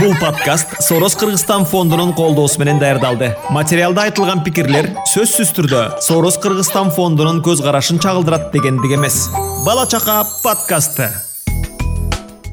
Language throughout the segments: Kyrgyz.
бул подкаст сороз кыргызстан фондунун колдоосу менен даярдалды. Материалда айтылган пикирлер сөзсүз түрдө сороз кыргызстан фондунун көз карашын чагылдырат дегендик эмес. Бала чака подкасты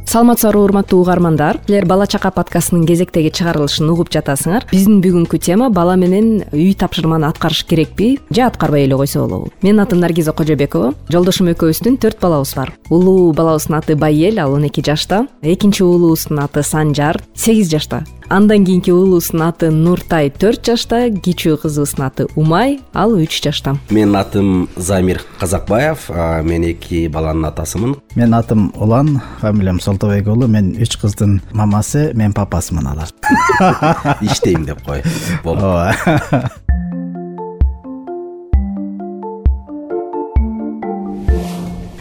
саламатсыздарбы урматтуу угармандар. Силер бала чака подкастынын кезектеги чыгарылышын угуп жатасыңар. Биздин бүгүнкү тема бала менен үй тапшырманы аткарыш керекпи же аткарбай эле койсо болобу. Менин атым наргиза кожобекова жолдошум экөөбүздүн төрт балабыз бар. Улуу балабыздын аты байел ал он эки жашта. Экинчи уулубуздун аты санжар сегиз жашта андан кийинки уулубуздун аты нуртай төрт жашта кичүү кызыбыздын аты умай ал үч жашта. Менин атым замир казакбаев мен эки баланын атасымын. Менин атым улан фамилиям солтобек уулу мен үч кыздын мамасы мен папасымын алардын иштейм деп кой. Болду ооба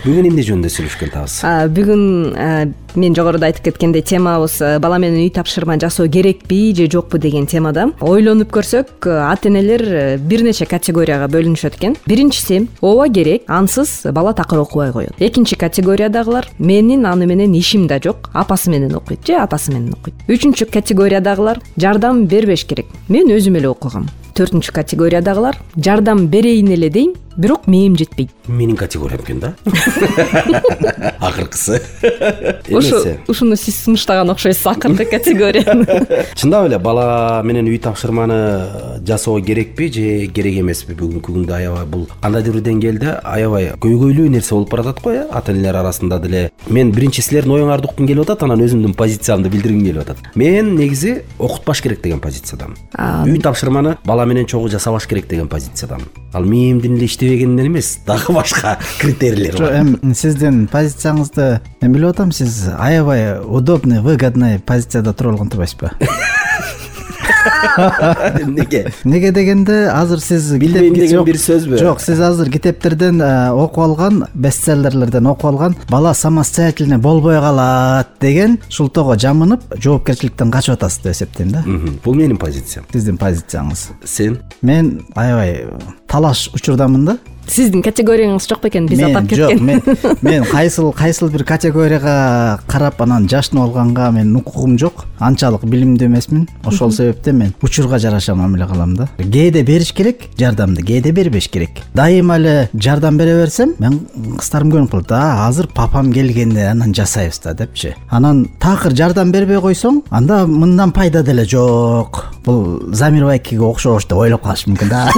бүгүн эмне жөнүндө сүйлөшкөн атабыз бүгүн мен жогоруда айтып кеткендей темабыз бала менен үй тапшырма жасоо керекпи же жокпу деген темада ойлонуп көрсөк ата энелер бир нече категорияга бөлүнүшөт экен. Биринчиси ооба керек ансыз бала такыр окубай коет экинчи категориядагылар менин аны менен ишим да жок апасы менен окуйт же атасы менен окуйт. Үчүнчү категориядагылар жардам бербеш керек. Мен өзүм эле окугам төртүнчү категориядагылар. Жардам берейин эле дейм бирок мээм жетпейт. Менин категориям экен да. Акыркысы. Ушу ушуну сиз сунуштаган окшойсуз акыркы категорияны. Чындап эле бала менен үй тапшырманы жасоо керекпи же керек эмеспи? Бүгүнкү күндө аябай бул кандайдыр бир деңгээлде аябай көйгөйлүү нерсе болуп баратат го э? Ата энелер арасында деле мен биринчи силердин оюңарды уккум келип атат анан өзүмдүн позициямды билдиргим келип атат. Мен негизи окутпаш керек деген позициядамын үй тапшырманы бала менен чогуу жасабаш керек деген позициядамын ал мээмдин эле иштебегенинен эмес дагы башка критерийлер бар. жок эми сиздин позицияңызды мен билип атам сиз аябай удобный выгодный позицияда тура болгон турбайсызбы эмнеге эмнеге дегенде азыр сиз билбейм деген бир сөзбү жок сиз азыр китептерден э, окуп алган бестселлерлерден окуп алган бала самостоятельный болбой калат деген шултоого жамынып жоопкерчиликтен качып атасыз деп эсептейм да. Бул менин позициям. Сиздин позицияңыз сен? Мен аябай талаш учурдамын да сиздин категорияңыз жок бекен биз атап кеткен. жок мен кайсыл кайсыл бир категорияга карап анан жашынып алганга менин укугум жок. Анчалык билимдүү эмесмин. Ошол себептен мен учурга жараша мамиле кылам да. Кээде бериш керек? Жардамды кээде бербеш керек? Дайыма эле жардам бере берсем мен кыздарым көнүп калат а азыр папам келгенде анан жасайбыз да депчи. Анан такыр жардам бербей койсоң анда мындан пайда деле жок. Бул замир байкеге окшош деп ойлоп калышы мүмкүн да.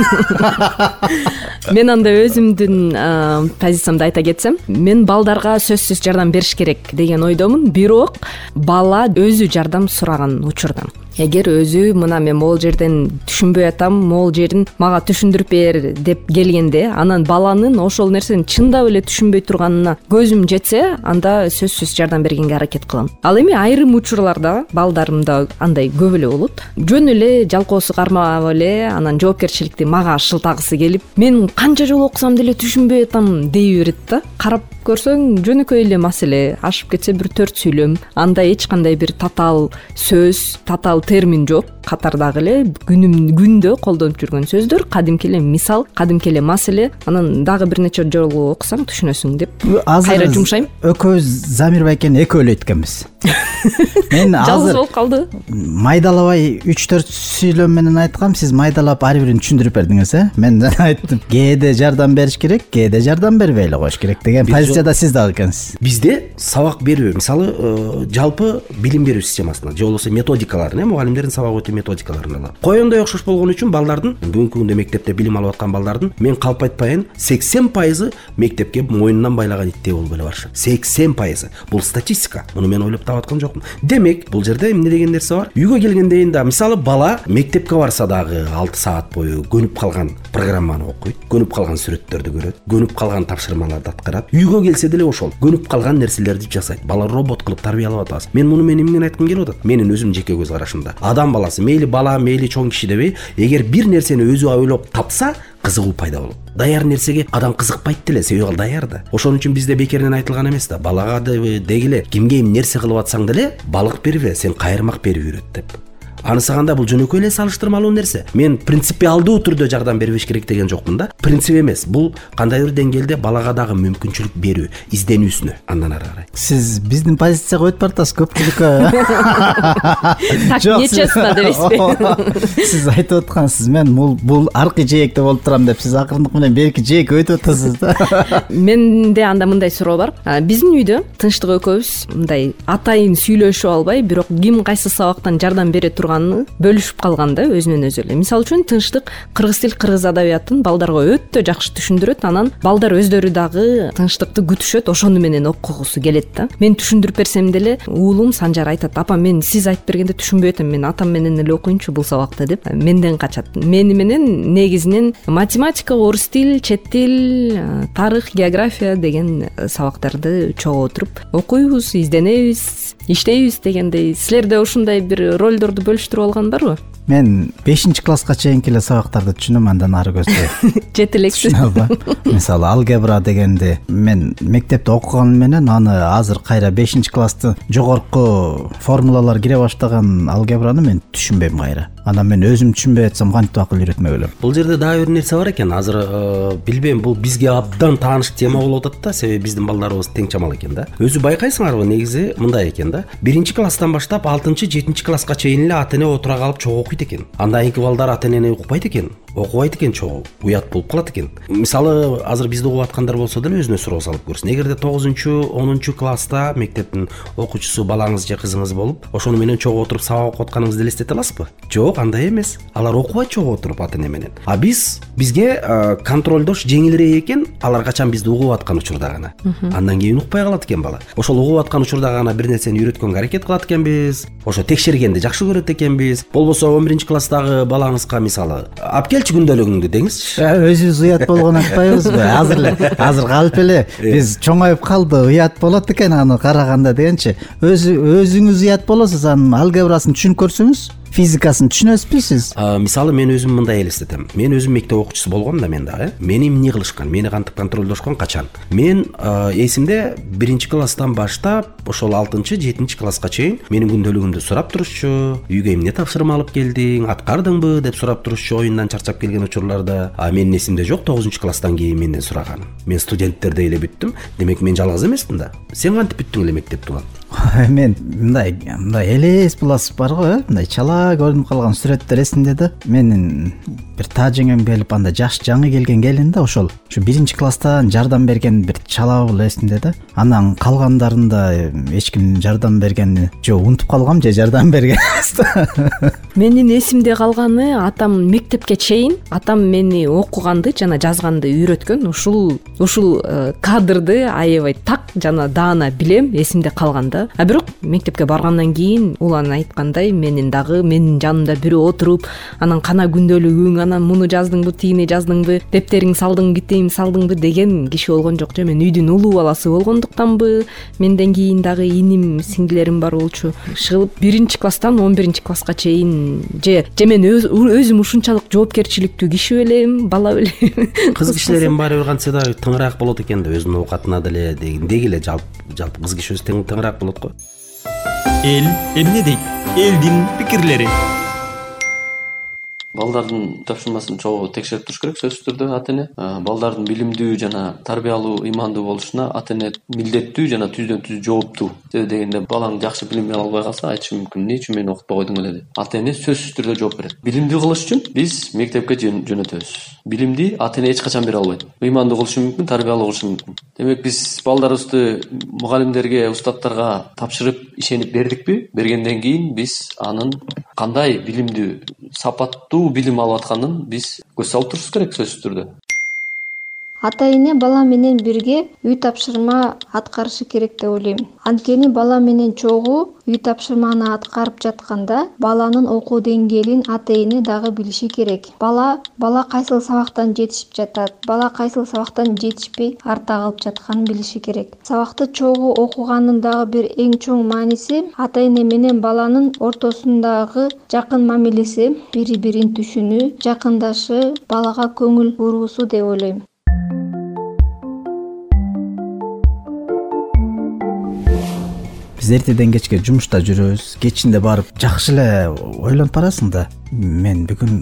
Мен анда өзүмдүн позициямды айта кетсем мен балдарга сөзсүз жардам бериш керек деген ойдомун. Бирок бала өзү жардам сураган учурда эгер өзү мына мен могул жерден түшүнбөй атам могул жерин мага түшүндүрүп бер деп келгенде анан баланын ошол нерсени чындап эле түшүнбөй турганына көзүм жетсе анда сөзсүз жардам бергенге аракет кылам. Ал эми айрым учурларда балдарымда андай көп эле болот. Жөн эле жалкоосу кармап эле анан жоопкерчиликти мага шылтагысы келип мен канча жолу окусам деле түшүнбөй атам дей берет да. Карап көрсөң жөнөкөй эле маселе ашып кетсе бир төрт сүйлөм анда эч кандай бир татаал сөз татаал термин жок. Катардагы эле күндө колдонуп жүргөн сөздөр. Кадимки эле мисал кадимки эле маселе. Анан дагы бир нече жолу окусаң түшүнөсүң деп азыр кайра жумшайм. Экөөбүз замир байкени экөө эле өткөнбүз. Мен жалгыз болуп калды. Майдалабай үч төрт сүйлөм менен айткам сиз майдалап ар бирин түшүндүрүп бердиңиз э? Мен жана айттым. Кээде жардам бериш керек кээде жардам бербей эле коюш керек деген позицияда сиз дагы экенсиз. Бизде сабак берүү мисалы э, жалпы билим берүү системасында же болбосо методикаларын э мугалимдердин сабак өтүү методикаларын алалы коендой окшош болгон үчүн балдардын бүгүнкү күндө мектепте билим алып аткан балдардын мен калп айтпайын сексен пайызы мектепке мойнунан байлаган иттей болуп эле барышат. Сексен пайызы. Бул статистика. Муну мен ойлоп таап аткан жокмун. Демек бул жерде эмне деген нерсе бар? Үйгө келгенден кийин дагы мисалы бала мектепке барса дагы алты саат бою көнүп калган программаны окуйт көнүп калган сүрөттөрдү көрөт көнүп калган тапшырмаларды аткарат. Үйгө келсе деле ошол көнүп калган нерселерди жасайт. Бала робот кылып тарбиялап атабыз. Мен муну мен эмнени айткым келип атат. Менин өзүмдүн жеке көз карашымда адам баласы мейли бала мейли чоң киши дебей эгер бир нерсени өзү ойлоп тапса кызыгуу пайда болот. Даяр нерсеге адам кызыкпайт деле себеби ал даяр да. Ошон үчүн бизде бекеринен айтылган эмес да. Балага дегиле кимге эмне нерсе кылып атсаң деле балык бербе сен кайырмак берип үйрөт деп анысы кандай бул жөнөкөй эле салыштырмалуу нерсе. Мен принципиалдуу түрдө жардам бербеш керек деген жокмун да. Принцип эмес бул кандайдыр бир деңгээлде балага дагы мүмкүнчүлүк берүү изденүүсүнө. Андан ары карай сиз биздин позицияга өтүп баратасыз көпчүлүккө. Так Жок, нечеста дебейсизби сиз айтып аткансыз мен бул аркы жээкте болуп турам деп сиз акырындык менен берки жээкке өтүп атасыз да. Менде анда мындай суроо бар. Биздин үйдө тынчтык экөөбүз мындай атайын сүйлөшүп албай бирок ким кайсы сабактан жардам бере турганын бөлүшүп калган да өзүнөн өзү эле. Мисалы үчүн тынчтык кыргыз тил кыргыз адабиятын балдарга өтө жакшы түшүндүрөт. Анан балдар өздөрү дагы тынчтыкты күтүшөт ошону менен окугусу келет да. Мен түшүндүрүп берсем деле уулум санжар айтат апа мен сиз айтып бергенде түшүнбөй атам мен атам менен эле окуйнчу бул сабакты деп менден качат. Мени менен негизинен математика орус тил чет тил тарых география деген э, сабактарды чогуу отуруп окуйбуз изденебиз иштейбиз дегендей. Силерде ушундай бир ролдорду бөлүштүрүп алган барбы мен бешинчи класска чейинки эле сабактарды түшүнөм андан ары көзгө жете элексиз түшүнө албайм мисалы алгебра дегенди. Мен мектепте окуганым менен аны азыр кайра бешинчи класстын жогорку формулалар кире баштаган алгебраны мен түшүнбөйм кайра. Анан мен өзүм түшүнбөй атсам кантип акыл үйрөтмөк элем бул жерде дагы бир нерсе бар экен. Азыр э, билбейм бул бизге абдан тааныш тема болуп атат да. Себеби биздин балдарыбыз тең чамал экен да. Өзү байкайсыңарбы негизи? Мындай экен да. Биринчи класстан баштап алтынчы жетинчи класска чейин эле ата эне отура калып чогуу окуйт экен. Андан кийинки балдар ата энени укпайт экен окубайт экен чогуу уят болуп калат экен. Мисалы азыр бизди угуп аткандар болсо деле өзүнө суроо салып көрсүн. Эгерде тогузунчу онунчу класста мектептин окуучусу балаңыз же кызыңыз болуп ошону менен чогуу отуруп сабак окуп атканыңызды элестете аласызбы? Жок андай эмес. Алар окубайт чогуу отуруп ата эне менен. А биз бизге контролдош жеңилирээк экен алар качан бизди угуп аткан учурда гана андан кийин укпай калат экен бала. Ошол угуп аткан учурда гана бир нерсени үйрөткөнгө аракет кылат экенбиз. Ошо текшергенди жакшы көрөт экенбиз. Болбосо он биринчи класстагы балаңызга мисалы алып келчи күндөлүгүңдү деңизчи Э, өзүбүз уят болгон атпайбызбы азыр эле азыр калп эле биз чоңоюп калды уят болот экен аны караганда дегенчи. Өзү өзүңүз уят болосуз анын алгебрасын түшүнүп көрсөңүз физикасын түшүнөсүзбү сиз мисалы мен өзүм мындай элестетем. Мен өзүм мектеп окуучусу болгом да мен дагы. Э мени эмне кылышкан мени кантип контролдошкон качан? Мен эсимде биринчи класстан баштап ошол алтынчы жетинчи класска чейин менин күндөлүгүмдү сурап турушчу үйгө эмне тапшырма алып келдиң аткардыңбы деп сурап турушчу оюндан чарчап келген учурларда. А менин эсимде жок тогузунчу класстан кийин менден сураган. Мен студенттердей эле бүттүм. Демек мен жалгыз эмесмин да сен кантип бүттүң эле мектепти улан мен мындай мындай элес булас бар го э мындай чала көрүнүп калган сүрөттөр эсимде да менин бир таа жеңем келип анда жаш жаңы келген келин да ошол. Ушу биринчи класстан жардам берген бир чалабы эсимде да. Анан калгандарында эч ким жардам бергени же унутуп калгам же жардам берген эмес менин эсимде калганы атам мектепке чейин атам мени окуганды жана жазганды үйрөткөн. Ушул ушул э, кадрды аябай так жана даана билем эсимде калган да а бирок мектепке баргандан кийин улан айткандай менин дагы менин жанымда бирөө отуруп анан кана күндөлүгүң анан муну жаздыңбы тигини жаздыңбы дептериңди салдыңбы китебиңди салдыңбы деген киши болгон жок же. Мен үйдүн улуу баласы болгондуктанбы менден кийин дагы иним сиңдилерим бар болчу. Ушул биринчи класстан он биринчи класска чейин же же мен өзүм ушунчалык жоопкерчиликтүү киши белем бала белем. Кыз кишилер эми баары бир кантсе дагы тыңыраак болот экен да. Өзүнүн оокатына деле деги эле жалпы кыз киши өзү тең тыңыраак болот эл эмне дейт элдин пикирлери балдардын тапшырмасын чогуу текшерип туруш керек сөзсүз түрдө ата эне балдардын билимдүү жана тарбиялуу ыймандуу болушуна ата эне милдеттүү жана түздөн түз жооптуу. Себеби дегенде балаң жакшы билим албай калса айтышы мүмкүн. Эмне үчүн мени окутпой койдуң эле деп. Ата эне сөзсүз түрдө жооп берет. Билимдүү кылыш үчүн биз мектепке жөн- жөнөтөбүз. Билимди ата эне эч качан бере албайт. Ыймандуу кылышы мүмкүн тарбиялуу кылышы мүмкүн. Демек биз балдарыбызды мугалимдерге устаттарга тапшырып ишенип бердикпи? Бергенден кийин биз анын кандай билимдүү сапаттуу билим алып атканын биз көз салып турушубуз керек сөзсүз түрдө ата эне бала менен бирге үй тапшырма аткарышы керек деп ойлойм. Анткени бала менен чогуу үй тапшырманы аткарып жатканда баланын окуу деңгээлин ата эне дагы билиши керек. Бала бала кайсыл сабактан жетишип жатат бала кайсыл сабактан жетишпей артта калып жатканын билиши керек. Сабакты чогуу окуганын дагы бир эң чоң мааниси ата эне менен баланын ортосундагы жакын мамилеси бири бирин түшүнүү жакындашы балага көңүл буруусу деп ойлойм биз эртеден кечке жумушта жүрөбүз. Кечинде барып жакшы эле ойлонуп барасың да. Мен бүгүн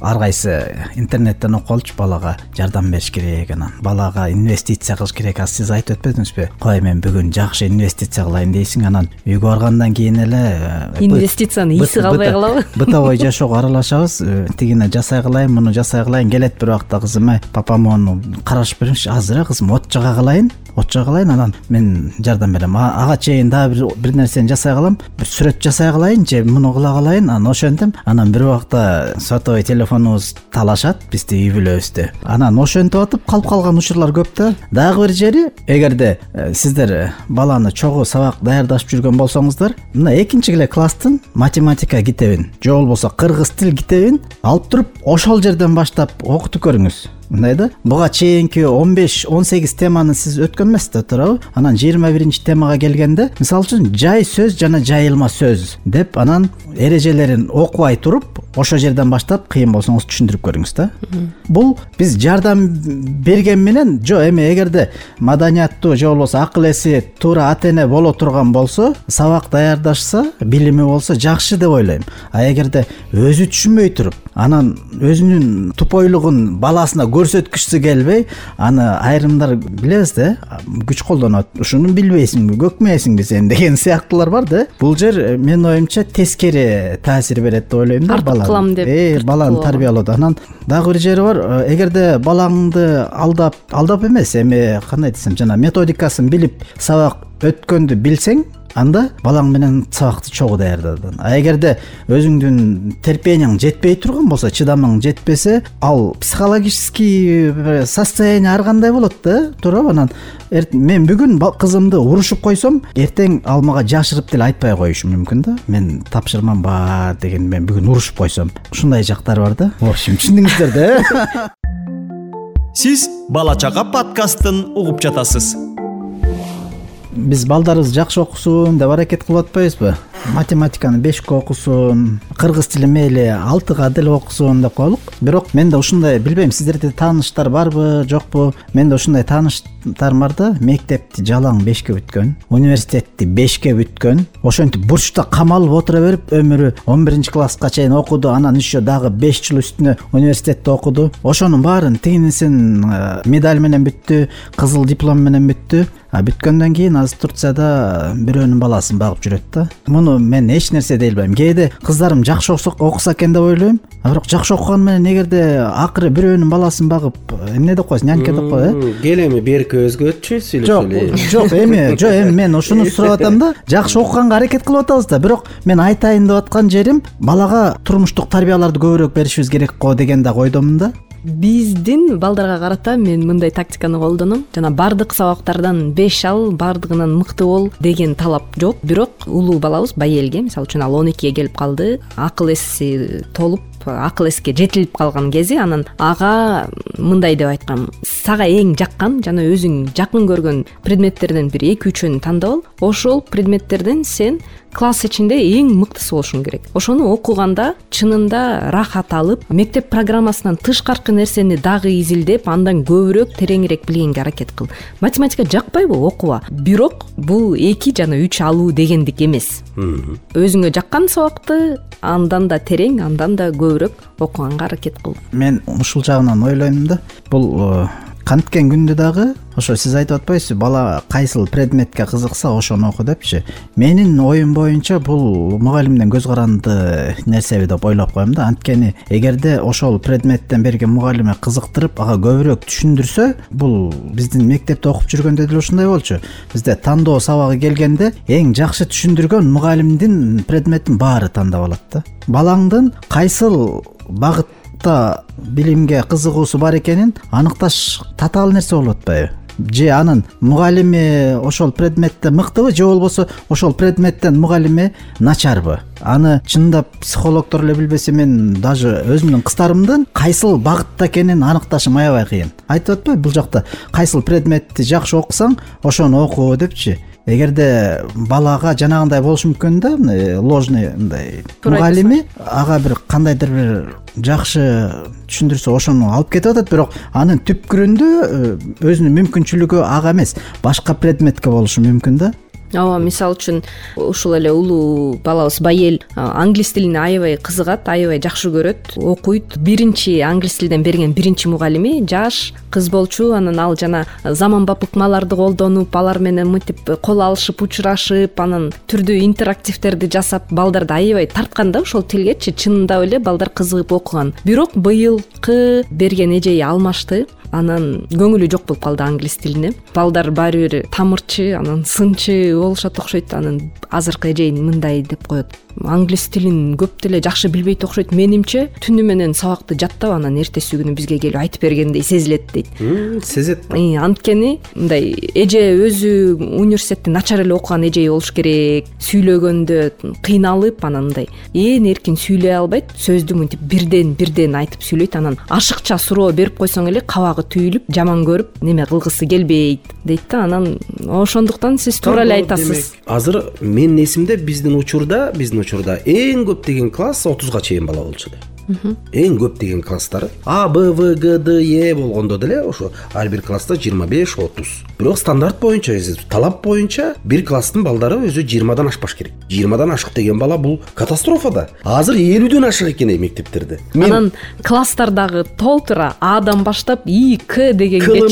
ар кайсы интернеттен окуп алчу балага жардам бериш керек анан. Балага инвестиция кылыш керек. Азыр сиз айтып өтпөдүңүзбү кой мен бүгүн жакшы инвестиция кылайын дейсиң анан үйгө баргандан кийин эле э, инвестициянын ээси калбай калабы бытовой жашоого аралашабыз. Э, тигини жасай кылайын муну жасай кылайын келет бир убакта кызым ай папа моуну карашып бериңизчи азыр э кызым от жага кылайын от кылайын анан мен жардам берем. Ага чейин дагы бир нерсени жасай калам. Бир сүрөт жасай кылайын же муну кыла калайын анан ошентем. Анан бир убакта сотовый телефонубуз талашат бизди үй бүлөбүздү анан ошентип атып калып калган учурлар көп да. Дагы бир жери эгерде э, сиздер э, баланы чогуу сабак даярдашып жүргөн болсоңуздар мына экинчи класстын математика китебин же болбосо кыргыз тил китебин алып туруп ошол жерден баштап окутуп көрүңүз мындай да? Буга чейинки он беш он сегиз теманы сиз өткөн эмессиз да туурабы? Анан жыйырма биринчи темага келгенде мисалы үчүн жай сөз жана жайылма сөз деп анан эрежелерин окубай туруп ошол жерден баштап кыйын болсоңуз түшүндүрүп көрүңүз да. Бул биз жардам берген менен жок эми эгерде маданияттуу же болбосо акыл эси туура ата эне боло турган болсо сабак даярдашса билими болсо жакшы деп ойлойм а эгерде өзү түшүнбөй туруп анан өзүнүн тупойлугун баласына көрсөткүчүсү келбей аны айрымдар билебиз да күч колдонот. Ушуну билбейсиңби көкмейсиңби сен деген сыяктуулар бар да. Бул жер э, менин оюмча тескери таасир берет деп ойлойм да артык кылам деп э, баланы тарбиялоодо. Анан дагы бир жери бар. Э, эгерде балаңды алдап алдап эмес эми кандай десем жана методикасын билип сабак өткөндү билсең анда балаң менен сабакты чогуу даярдадың а эгерде өзүңдүн терпенияң жетпей турган болсо чыдамың жетпесе ал психологический состояние ар кандай болот да туурабы анан мен бүгүн кызымды урушуп койсом эртең ал мага жашырып деле айтпай коюшу мүмкүн да. Мен тапшырмам бар деген мен бүгүн урушуп койсом. Ушундай жактары бар да. В общем түшүндүңүздөр да. Э сиз бала чака подкастын угуп жатасыз биз балдарыбыз жакшы окусун деп аракет кылып атпайбызбы математиканы бешке окусун кыргыз тилин мейли алтыга деле окусун деп коелук бирок менде ушундай билбейм сиздерде тааныштар барбы жокпу? Менде ушундай тааныштарым бар да мектепти жалаң бешке бүткөн университетти бешке бүткөн ошентип бурчта камалып отура берип өмүрү он биринчи класска чейин окуду анан еще дагы беш жыл үстүнө университетте окуду. Ошонун баарын тигинисин э, медаль менен бүттү кызыл диплом менен бүттү. Бүткөндөн кийин азыр турцияда бирөөнүн баласын багып жүрөт да. Муну мен эч нерсе дей албайм кээде кыздарым жакшы окуса экен деп ойлойм. А бирок жакшы окуганы менен эгерде акыры бирөөнүн баласын багып эмне деп коесуң? Нянька деп коет э? Кел эми берки өзгөчү сүйлөшөлү? Жок жок эми жок эми мен ушуну сурап атам да жакшы окуганга аракет кылып атабыз да. Бирок мен айтайын деп аткан жерим балага турмуштук тарбияларды көбүрөөк беришибиз керек го деген дагы ойдомун да. Биздин балдарга карата мен мындай тактиканы колдоном. Жана баардык сабактардан беш ал баардыгынан мыкты бол деген талап жок. Бирок улуу балабыз байэлге мисалы үчүн ал он экиге келип калды. Акыл эси толуп акыл эске жетилип калган кези анан ага мындай деп айткам сага эң жаккан жана өзүң жакын көргөн предметтерден бир эки үчөөнү тандап ал ошол предметтерден сен класс ичинде эң мыктысы болушуң керек. Ошону окуганда чынында ырахат алып мектеп программасынан тышкаркы нерсени дагы изилдеп андан көбүрөөк тереңирээк билгенге аракет кыл. Математика жакпайбы окуба бирок бул эки жана үч алуу дегендик эмес. Өзүңө жаккан сабакты андан да терең андан да көбүрөөк окуганга аракет кыл. Мен ушул жагынан ойлойм да бул э, канткен күндө дагы ошо сиз айтып атпайсызбы бала кайсыл предметке кызыкса ошону оку депчи. Менин оюм боюнча бул мугалимдин көз каранды нерсеби деп ойлоп коем да. Анткени эгерде ошол предметтен берген мугалиме кызыктырып ага көбүрөөк түшүндүрсө бул биздин мектепте окуп жүргөндө деле ушундай болчу. Бизде тандоо сабагы келгенде эң жакшы түшүндүргөн мугалимдин предметин баары тандап алат да. Балаңдын кайсыл багыт билимге кызыгуусу бар экенин аныкташ татаал нерсе болуп атпайбы? Же анын мугалими ошол предметте мыктыбы же болбосо ошол предметтен мугалими начарбы? Аны чындап психологдор эле билбесе мен даже өзүмдүн кыздарымдын кайсыл багытта экенин аныкташым аябай кыйын. Айтып атпайбы бул жакта кайсыл предметти жакшы окусаң ошону оку депчи эгерде балага жанагындай болушу мүмкүн да мындай ложный мындай мугалими ага бир кандайдыр бир жакшы түшүндүрсө ошону алып кетип атат бирок анын түпкүрүндө э, өзүнүн мүмкүнчүлүгү ага эмес башка предметке болушу мүмкүн да ооба мисалы үчүн ушул эле улуу балабыз байел англис тилине аябай кызыгат аябай жакшы көрөт окуйт. Биринчи англис тилден берген биринчи мугалими жаш кыз болчу. Анан ал жана заманбап ыкмаларды колдонуп алар менен мынтип кол алышып учурашып анан түрдүү интерактивдерди жасап балдарды аябай тарткан да ошол тилгечи. Чынындап эле балдар кызыгып окуган. Бирок быйылкы берген эжеи алмашты анан көңүлү жок болуп калды англис тилине. Балдар баары бир тамырчы анан сынчы болушат окшойт анан азыркы эжеи мындай деп коет англис тилин көп деле жакшы билбейт окшойт. Менимче түнү менен сабакты жаттап анан эртеси күнү бизге келип айтып бергендей сезилет дейт. Сезет. Анткени мындай эже өзү университетти начар эле окуган эжеи болуш керек сүйлөгөндө кыйналып анан мындай ээн эркин сүйлөй албайт сөздү мынтип бирден бирден айтып сүйлөйт анан ашыкча суроо берип койсоң эле кабагы түйүлүп жаман көрүп неме кылгысы келбейт дейт да. Анан ошондуктан сиз туура эле айтасыз. азыр менин эсимде биздин учурда биздин учурда эң көп деген класс отузга чейин бала болчу да эң көп деген класстары а б в г д е болгондо деле ошо ар бир класста жыйырма беш отуз. Бирок стандарт боюнча талап боюнча бир класстын балдары өзү жыйырмадан ашпаш керек. Жыйырмадан ашык деген бала бул катастрофа да азыр элүүдөн ашык экен мектептерде. Анан класстар дагы толтура адан баштап и к дегенге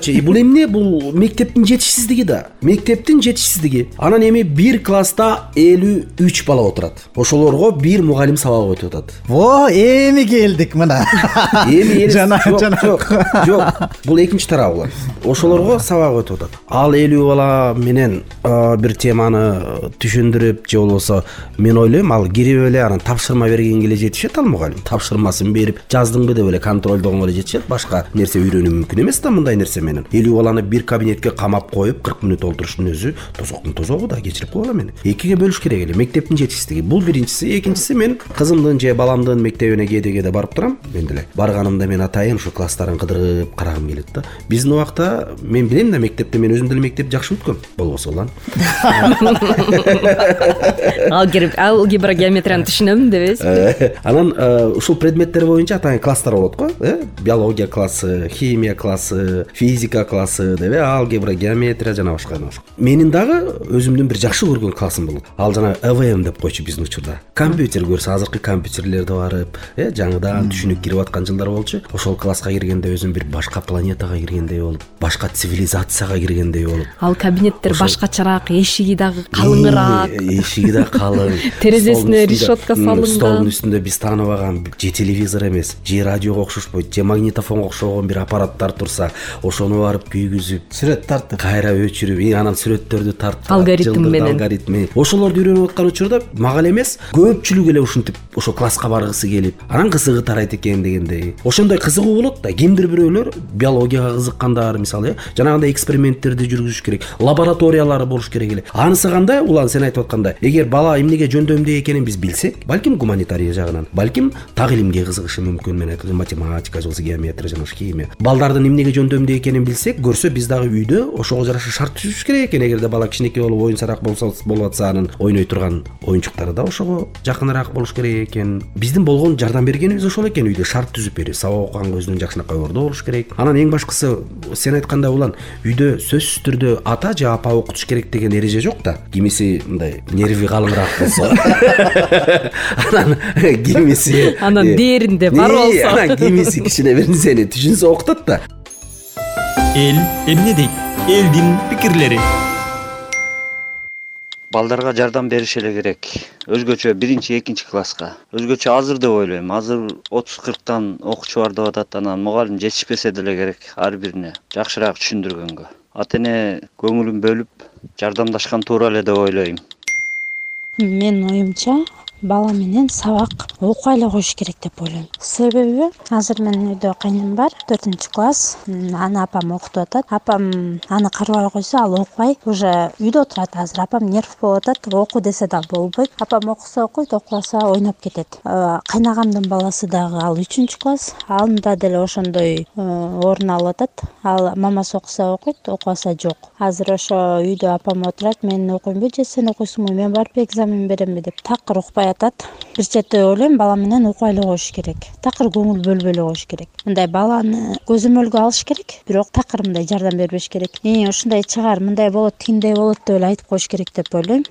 чейин бул эмне? Бул мектептин жетишсиздиги да. Мектептин жетишсиздиги. Анан эми бир класста элүү үч бала отурат. Ошолорго бир мугалим сабак өтүп атат эми келдик мына. Эми жана жок жок бул экинчи тарабы. Болот ошолорго сабак өтүп атат ал элүү бала менен бир теманы түшүндүрүп же болбосо мен ойлойм ал кирип эле анан тапшырма бергенге эле жетишет ал мугалим. Тапшырмасын берип жаздыңбы деп эле контролдогонго эле жетишет. Башка нерсе үйрөнүү мүмкүн эмес да мындай нерсе менен. Элүү баланы бир кабинетке камап коюп кырк мүнөт олтуруштун өзү тозоктун тозогу да кечирип койгула мени экиге бөлүш керек эле мектептин жетишсиздиги бул биринчиси. Экинчиси мен кызымдын же баламдын мектебине кээде кээде барып турам мен деле. Барганымда мен атайын ушу класстарын кыдырып карагым келет да. Биздин убакта мен билем да мектепте мен өзүм деле мектепти жакшы бүткөм болбосо улан алгебра геометрияны түшүнөм дебейсизби э, анан э, ушул предметтер боюнча атайын класстар болот го э? Биология классы химия классы физика классы деп э алгебра геометрия жана башка жана башка менин дагы өзүмдүн бир жакшы көргөн классым болот. Ал жанагы эвм деп койчу биздин учурда. Компьютер көрсө азыркы компьютерлерди барып э жаңыдан түшүнүк кирип аткан жылдар болчу. Ошол класска киргенде өзүм бир башка планетага киргендей болуп башка цивилизацияга киргендей болуп. Ал кабинеттер башкачараак эшиги дагы калыңыраак. Эшиги да калың терезесине решетка салынган столдун үстүндө биз тааныбаган же телевизор эмес же радиого окшошпойт же магнитофонго окшогон бир аппараттар турса ошону барып күйгүзүп сүрөт тартып. кайра өчүрүп анан сүрөттөрдү тартып алгоритм менен. алгоритми. Ошолорду үйрөнүп аткан учурда мага эле эмес көпчүлүк эле ушинтип ошол класска баргысы келип анан кызыгы тарайт экен дегендей. Ошондой кызыгуу болот да кимдир бирөөлөр биологияга кызыккандар мисалы э жанагындай эксперименттерди жүргүзүш керек лабораториялары болуш керек эле. Анысы кандай? Улан сен айтып аткандай эгер бала эмнеге жөндөмдүү экенин биз билсек балким гуманитарий жагынан балким так илимге кызыгышы мүмкүн. Мен айткан математика же болбосо геометрия болбосо химия. Балдардын эмнеге жөндөмдүү экенин билсек көрсө биз дагы үйдө ошого жараша шарт түзүшүбүз керек экен. Эгерде бала кичинекей болуп оюн сараак болуп атса анын ойной турган оюнчуктары да ошого жакыныраак болуш керек экен. Биздин болгон жардам бергенибиз ошол экен үйдө. Шарт түзүп берип сабак окуганга өзүнүн жакшынакай орду болуш керек. Анан эң башкысы сен айткандай улан үйдө сөзсүз түрдө ата же апа окутуш керек деген эреже жок да. Кимиси мындай нерви калыңыраак болсо. Анан кимиси анан дээринде бар болсо. анан кимиси кичине бир нерсени түшүнсө окутат да. Эл эмне дейт элдин пикирлери балдарга жардам бериш эле керек. Өзгөчө биринчи экинчи класска. Өзгөчө азыр деп ойлойм. Азыр отуз кырктан окуучу бар деп атат анан мугалим жетишпесе деле керек ар бирине. Жакшыраак түшүндүргөнгө. Ата эне көңүлүн бөлүп жардамдашкан туура эле деп ойлойм. Менин оюмча бала менен сабак окуй эле коюш керек деп ойлойм. Себеби азыр менин үйдө кайным бар төртүнчү класс. Аны апам окутуп атат. Апам аны карабай койсо ал окубай уже үйдө отурат азыр. Апам нерв болуп атат оку десе дагы болбойт. Апам окуса окуйт окубаса ойноп кетет. Э, кайнагамдын баласы дагы ал үчүнчү класс анда деле ошондой э, орун алып атат. Ал мамасы окуса окуйт окубаса жок. Азыр ошо үйдө апам отурат мен окуймбу же сен окуйсуңбу мен барып экзамен беремби деп такыр укпай укпай атат бир чети ойлойм бала менен укпай эле коюш керек. Такыр көңүл бөлбөй эле коюш керек. Мындай баланы көзөмөлгө алыш керек бирок такыр мындай жардам бербеш керек. И ушундай чыгар мындай болот тигиндей болот деп эле айтып коюш керек деп ойлойм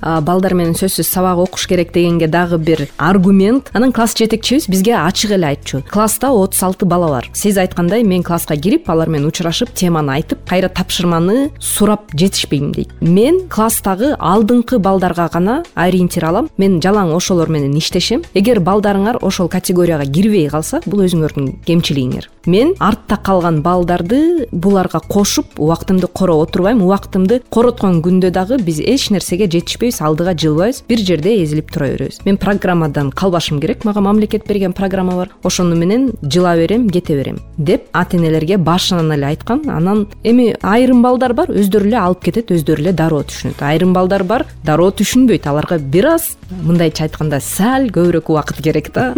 балдар менен сөзсүз сабак окуш керек дегенге дагы бир аргумент. Анан класс жетекчибиз бизге ачык эле айтчу. Класста отуз алты бала бар. Сиз айткандай мен класска кирип алар менен учурашып теманы айтып кайра тапшырманы сурап жетишпейм дейт мен класстагы алдыңкы балдарга гана ориентир алам. Мен жалаң ошолор менен иштешем. Эгер балдарыңар ошол категорияга кирбей калса бул өзүңөрдүн кемчилигиңер мен артта калган балдарды буларга кошуп убактымды короп отурбайм. Убактымды короткон күндө дагы биз эч нерсеге жетишпей алдыга жылбайбыз бир жерде эзилип тура беребиз мен программадан калбашым керек мага мамлекет берген программа бар. Ошону менен жыла берем кете берем деп ата энелерге башынан эле айткан. Анан эми айрым балдар бар өздөрү эле алып кетет өздөрү эле дароо түшүнөт. Айрым балдар бар дароо түшүнбөйт. Аларга бир аз мындайча айтканда сал көбүрөөк убакыт керек да.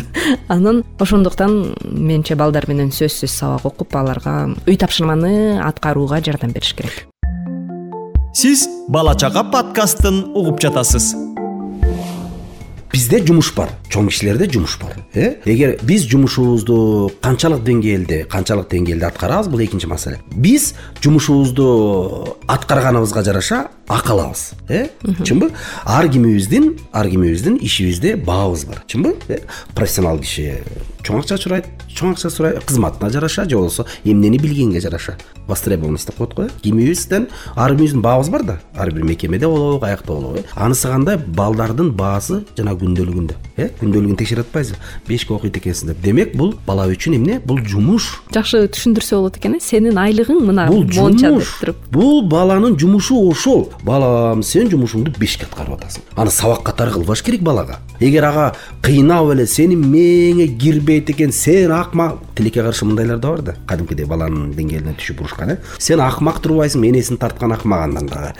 Анан ошондуктан менимче балдар менен сөзсүз сабак окуп аларга үй тапшырманы аткарууга жардам бериш керек. Сиз бала чака подкастын угуп жатасыз. Бизде жумуш бар чоң кишилерде жумуш бар э? Эгер биз жумушубузду канчалык деңгээлде канчалык деңгээлде аткарабыз бул экинчи маселе. Биз жумушубузду аткарганыбызга жараша акы алабыз э? Чынбы? Ар кимибиздин ар кимибиздин ишибизде баабыз бар. Чынбы? Э? Профессионал киши чоң акча сурайт чоң акча сурайт кызматына жараша же болбосо эмнени билгенге жараша. Востребованность деп коет го э кимибизден ар бирибиздин баабыз бар да. Ар бир мекемеде болобу каякта болобу э? Анысы кандай балдардын баасы жана күндөлүгүндө э? Күндөлүгүн текшерип атпайсызбы бешке окуйт экенсиң деп демек бул бала үчүн эмне? Бул жумуш. Жакшы түшүндүрсө болот экен э? Сенин айлыгың мына бул жумуш. бул баланын жумушу ошол балам сен жумушуңду бешке аткарып атасың. Аны сабак катары кылбаш керек балага. Эгер ага кыйнап эле сенин мээңе кирбейт экен сен акмак тилекке каршы мындайлар да бар да. Кадимкидей баланын деңгээлине түшүп урушкан э? Сен акмак турбайсыңбы энесин тарткан акмак андан дагы.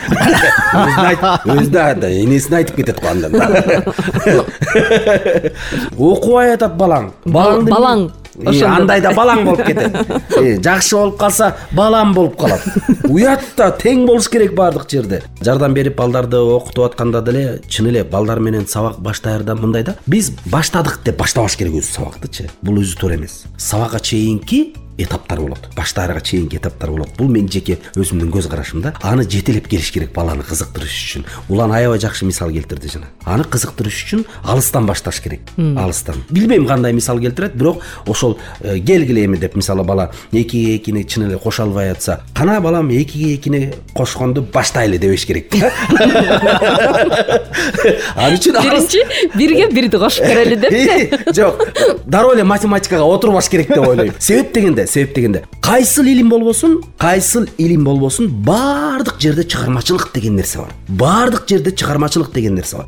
Өзү да энесине айтып кетет го андан дагы. Окубай атат балаң. Балаң Э, ошондо. андай да балаң болуп кетет. Жакшы болуп калса балам болуп калат. Уят да тең болуш керек баардык жерде. Жардам берип балдарды окутуп атканда деле чын эле балдар менен сабак баштаарда мындай да. Биз баштадык деп баштабаш керек өзү сабактычы бул өзү туура эмес. Сабакка чейинки этаптар болот. Баштаарга чейинки этаптар болот. Бул менин жеке өзүмдүн көз карашым да аны жетелеп келиш керек баланы кызыктырыш үчүн. Улан аябай жакшы мисал келтирди жана. Аны кызыктырыш үчүн алыстан башташ керек. Алыстан. Билбейм кандай мисал келтирет бирок ошол э, келгиле эми деп мисалы бала экиге экини чын эле кошо албай атса кана балам экиге экини кошконду баштайлы дебеш керек. Ал үчүн биринчи бирге бирди кошуп көрөлү деп. Жок. Дароо эле математикага отурбаш керек деп ойлойм. Себеп дегенде себеп дегенде кайсыл илим болбосун кайсыл илим болбосун баардык жерде чыгармачылык деген нерсе бар. Баардык жерде чыгармачылык деген нерсе бар.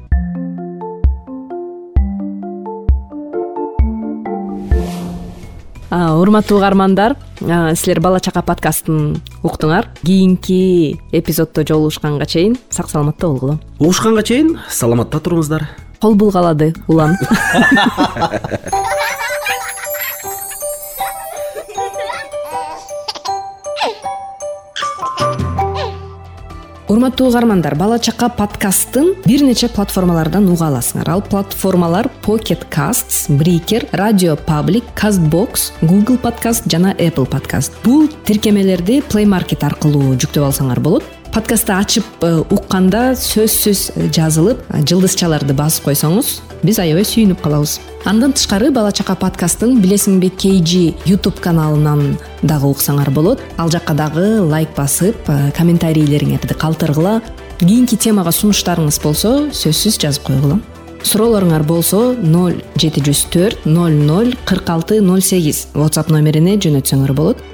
Урматтуу угармандар силер бала чака подкастын уктуңар. Кийинки эпизоддо жолугушканга чейин сак саламатта болгула угушканга чейин саламатта туруңуздар. Кол булгалады улан урматтуу угармандар бала чака подкасттын бир нече платформалардан уга аласыңар. Ал платформалар pocket casts брикер радио паблик castbox google подкаст жана apple подкаст бул тиркемелерди play market аркылуу жүктөп алсаңар болот. Подкастты ачып э, укканда сөзсүз жазылып э, жылдызчаларды басып койсоңуз биз аябай сүйүнүп калабыз. Андан тышкары бала чака подкастын билесиңби kg youtube каналынан дагы уксаңар болот. Ал жакка дагы лайк басып э, комментарийлериңерди калтыргыла. Кийинки темага сунуштарыңыз болсо сөзсүз жазып койгула. Суроолоруңар болсо ноль жети жүз төрт ноль ноль кырк алты ноль сегиз. Whatsapp номерине жөнөтсөңөр болот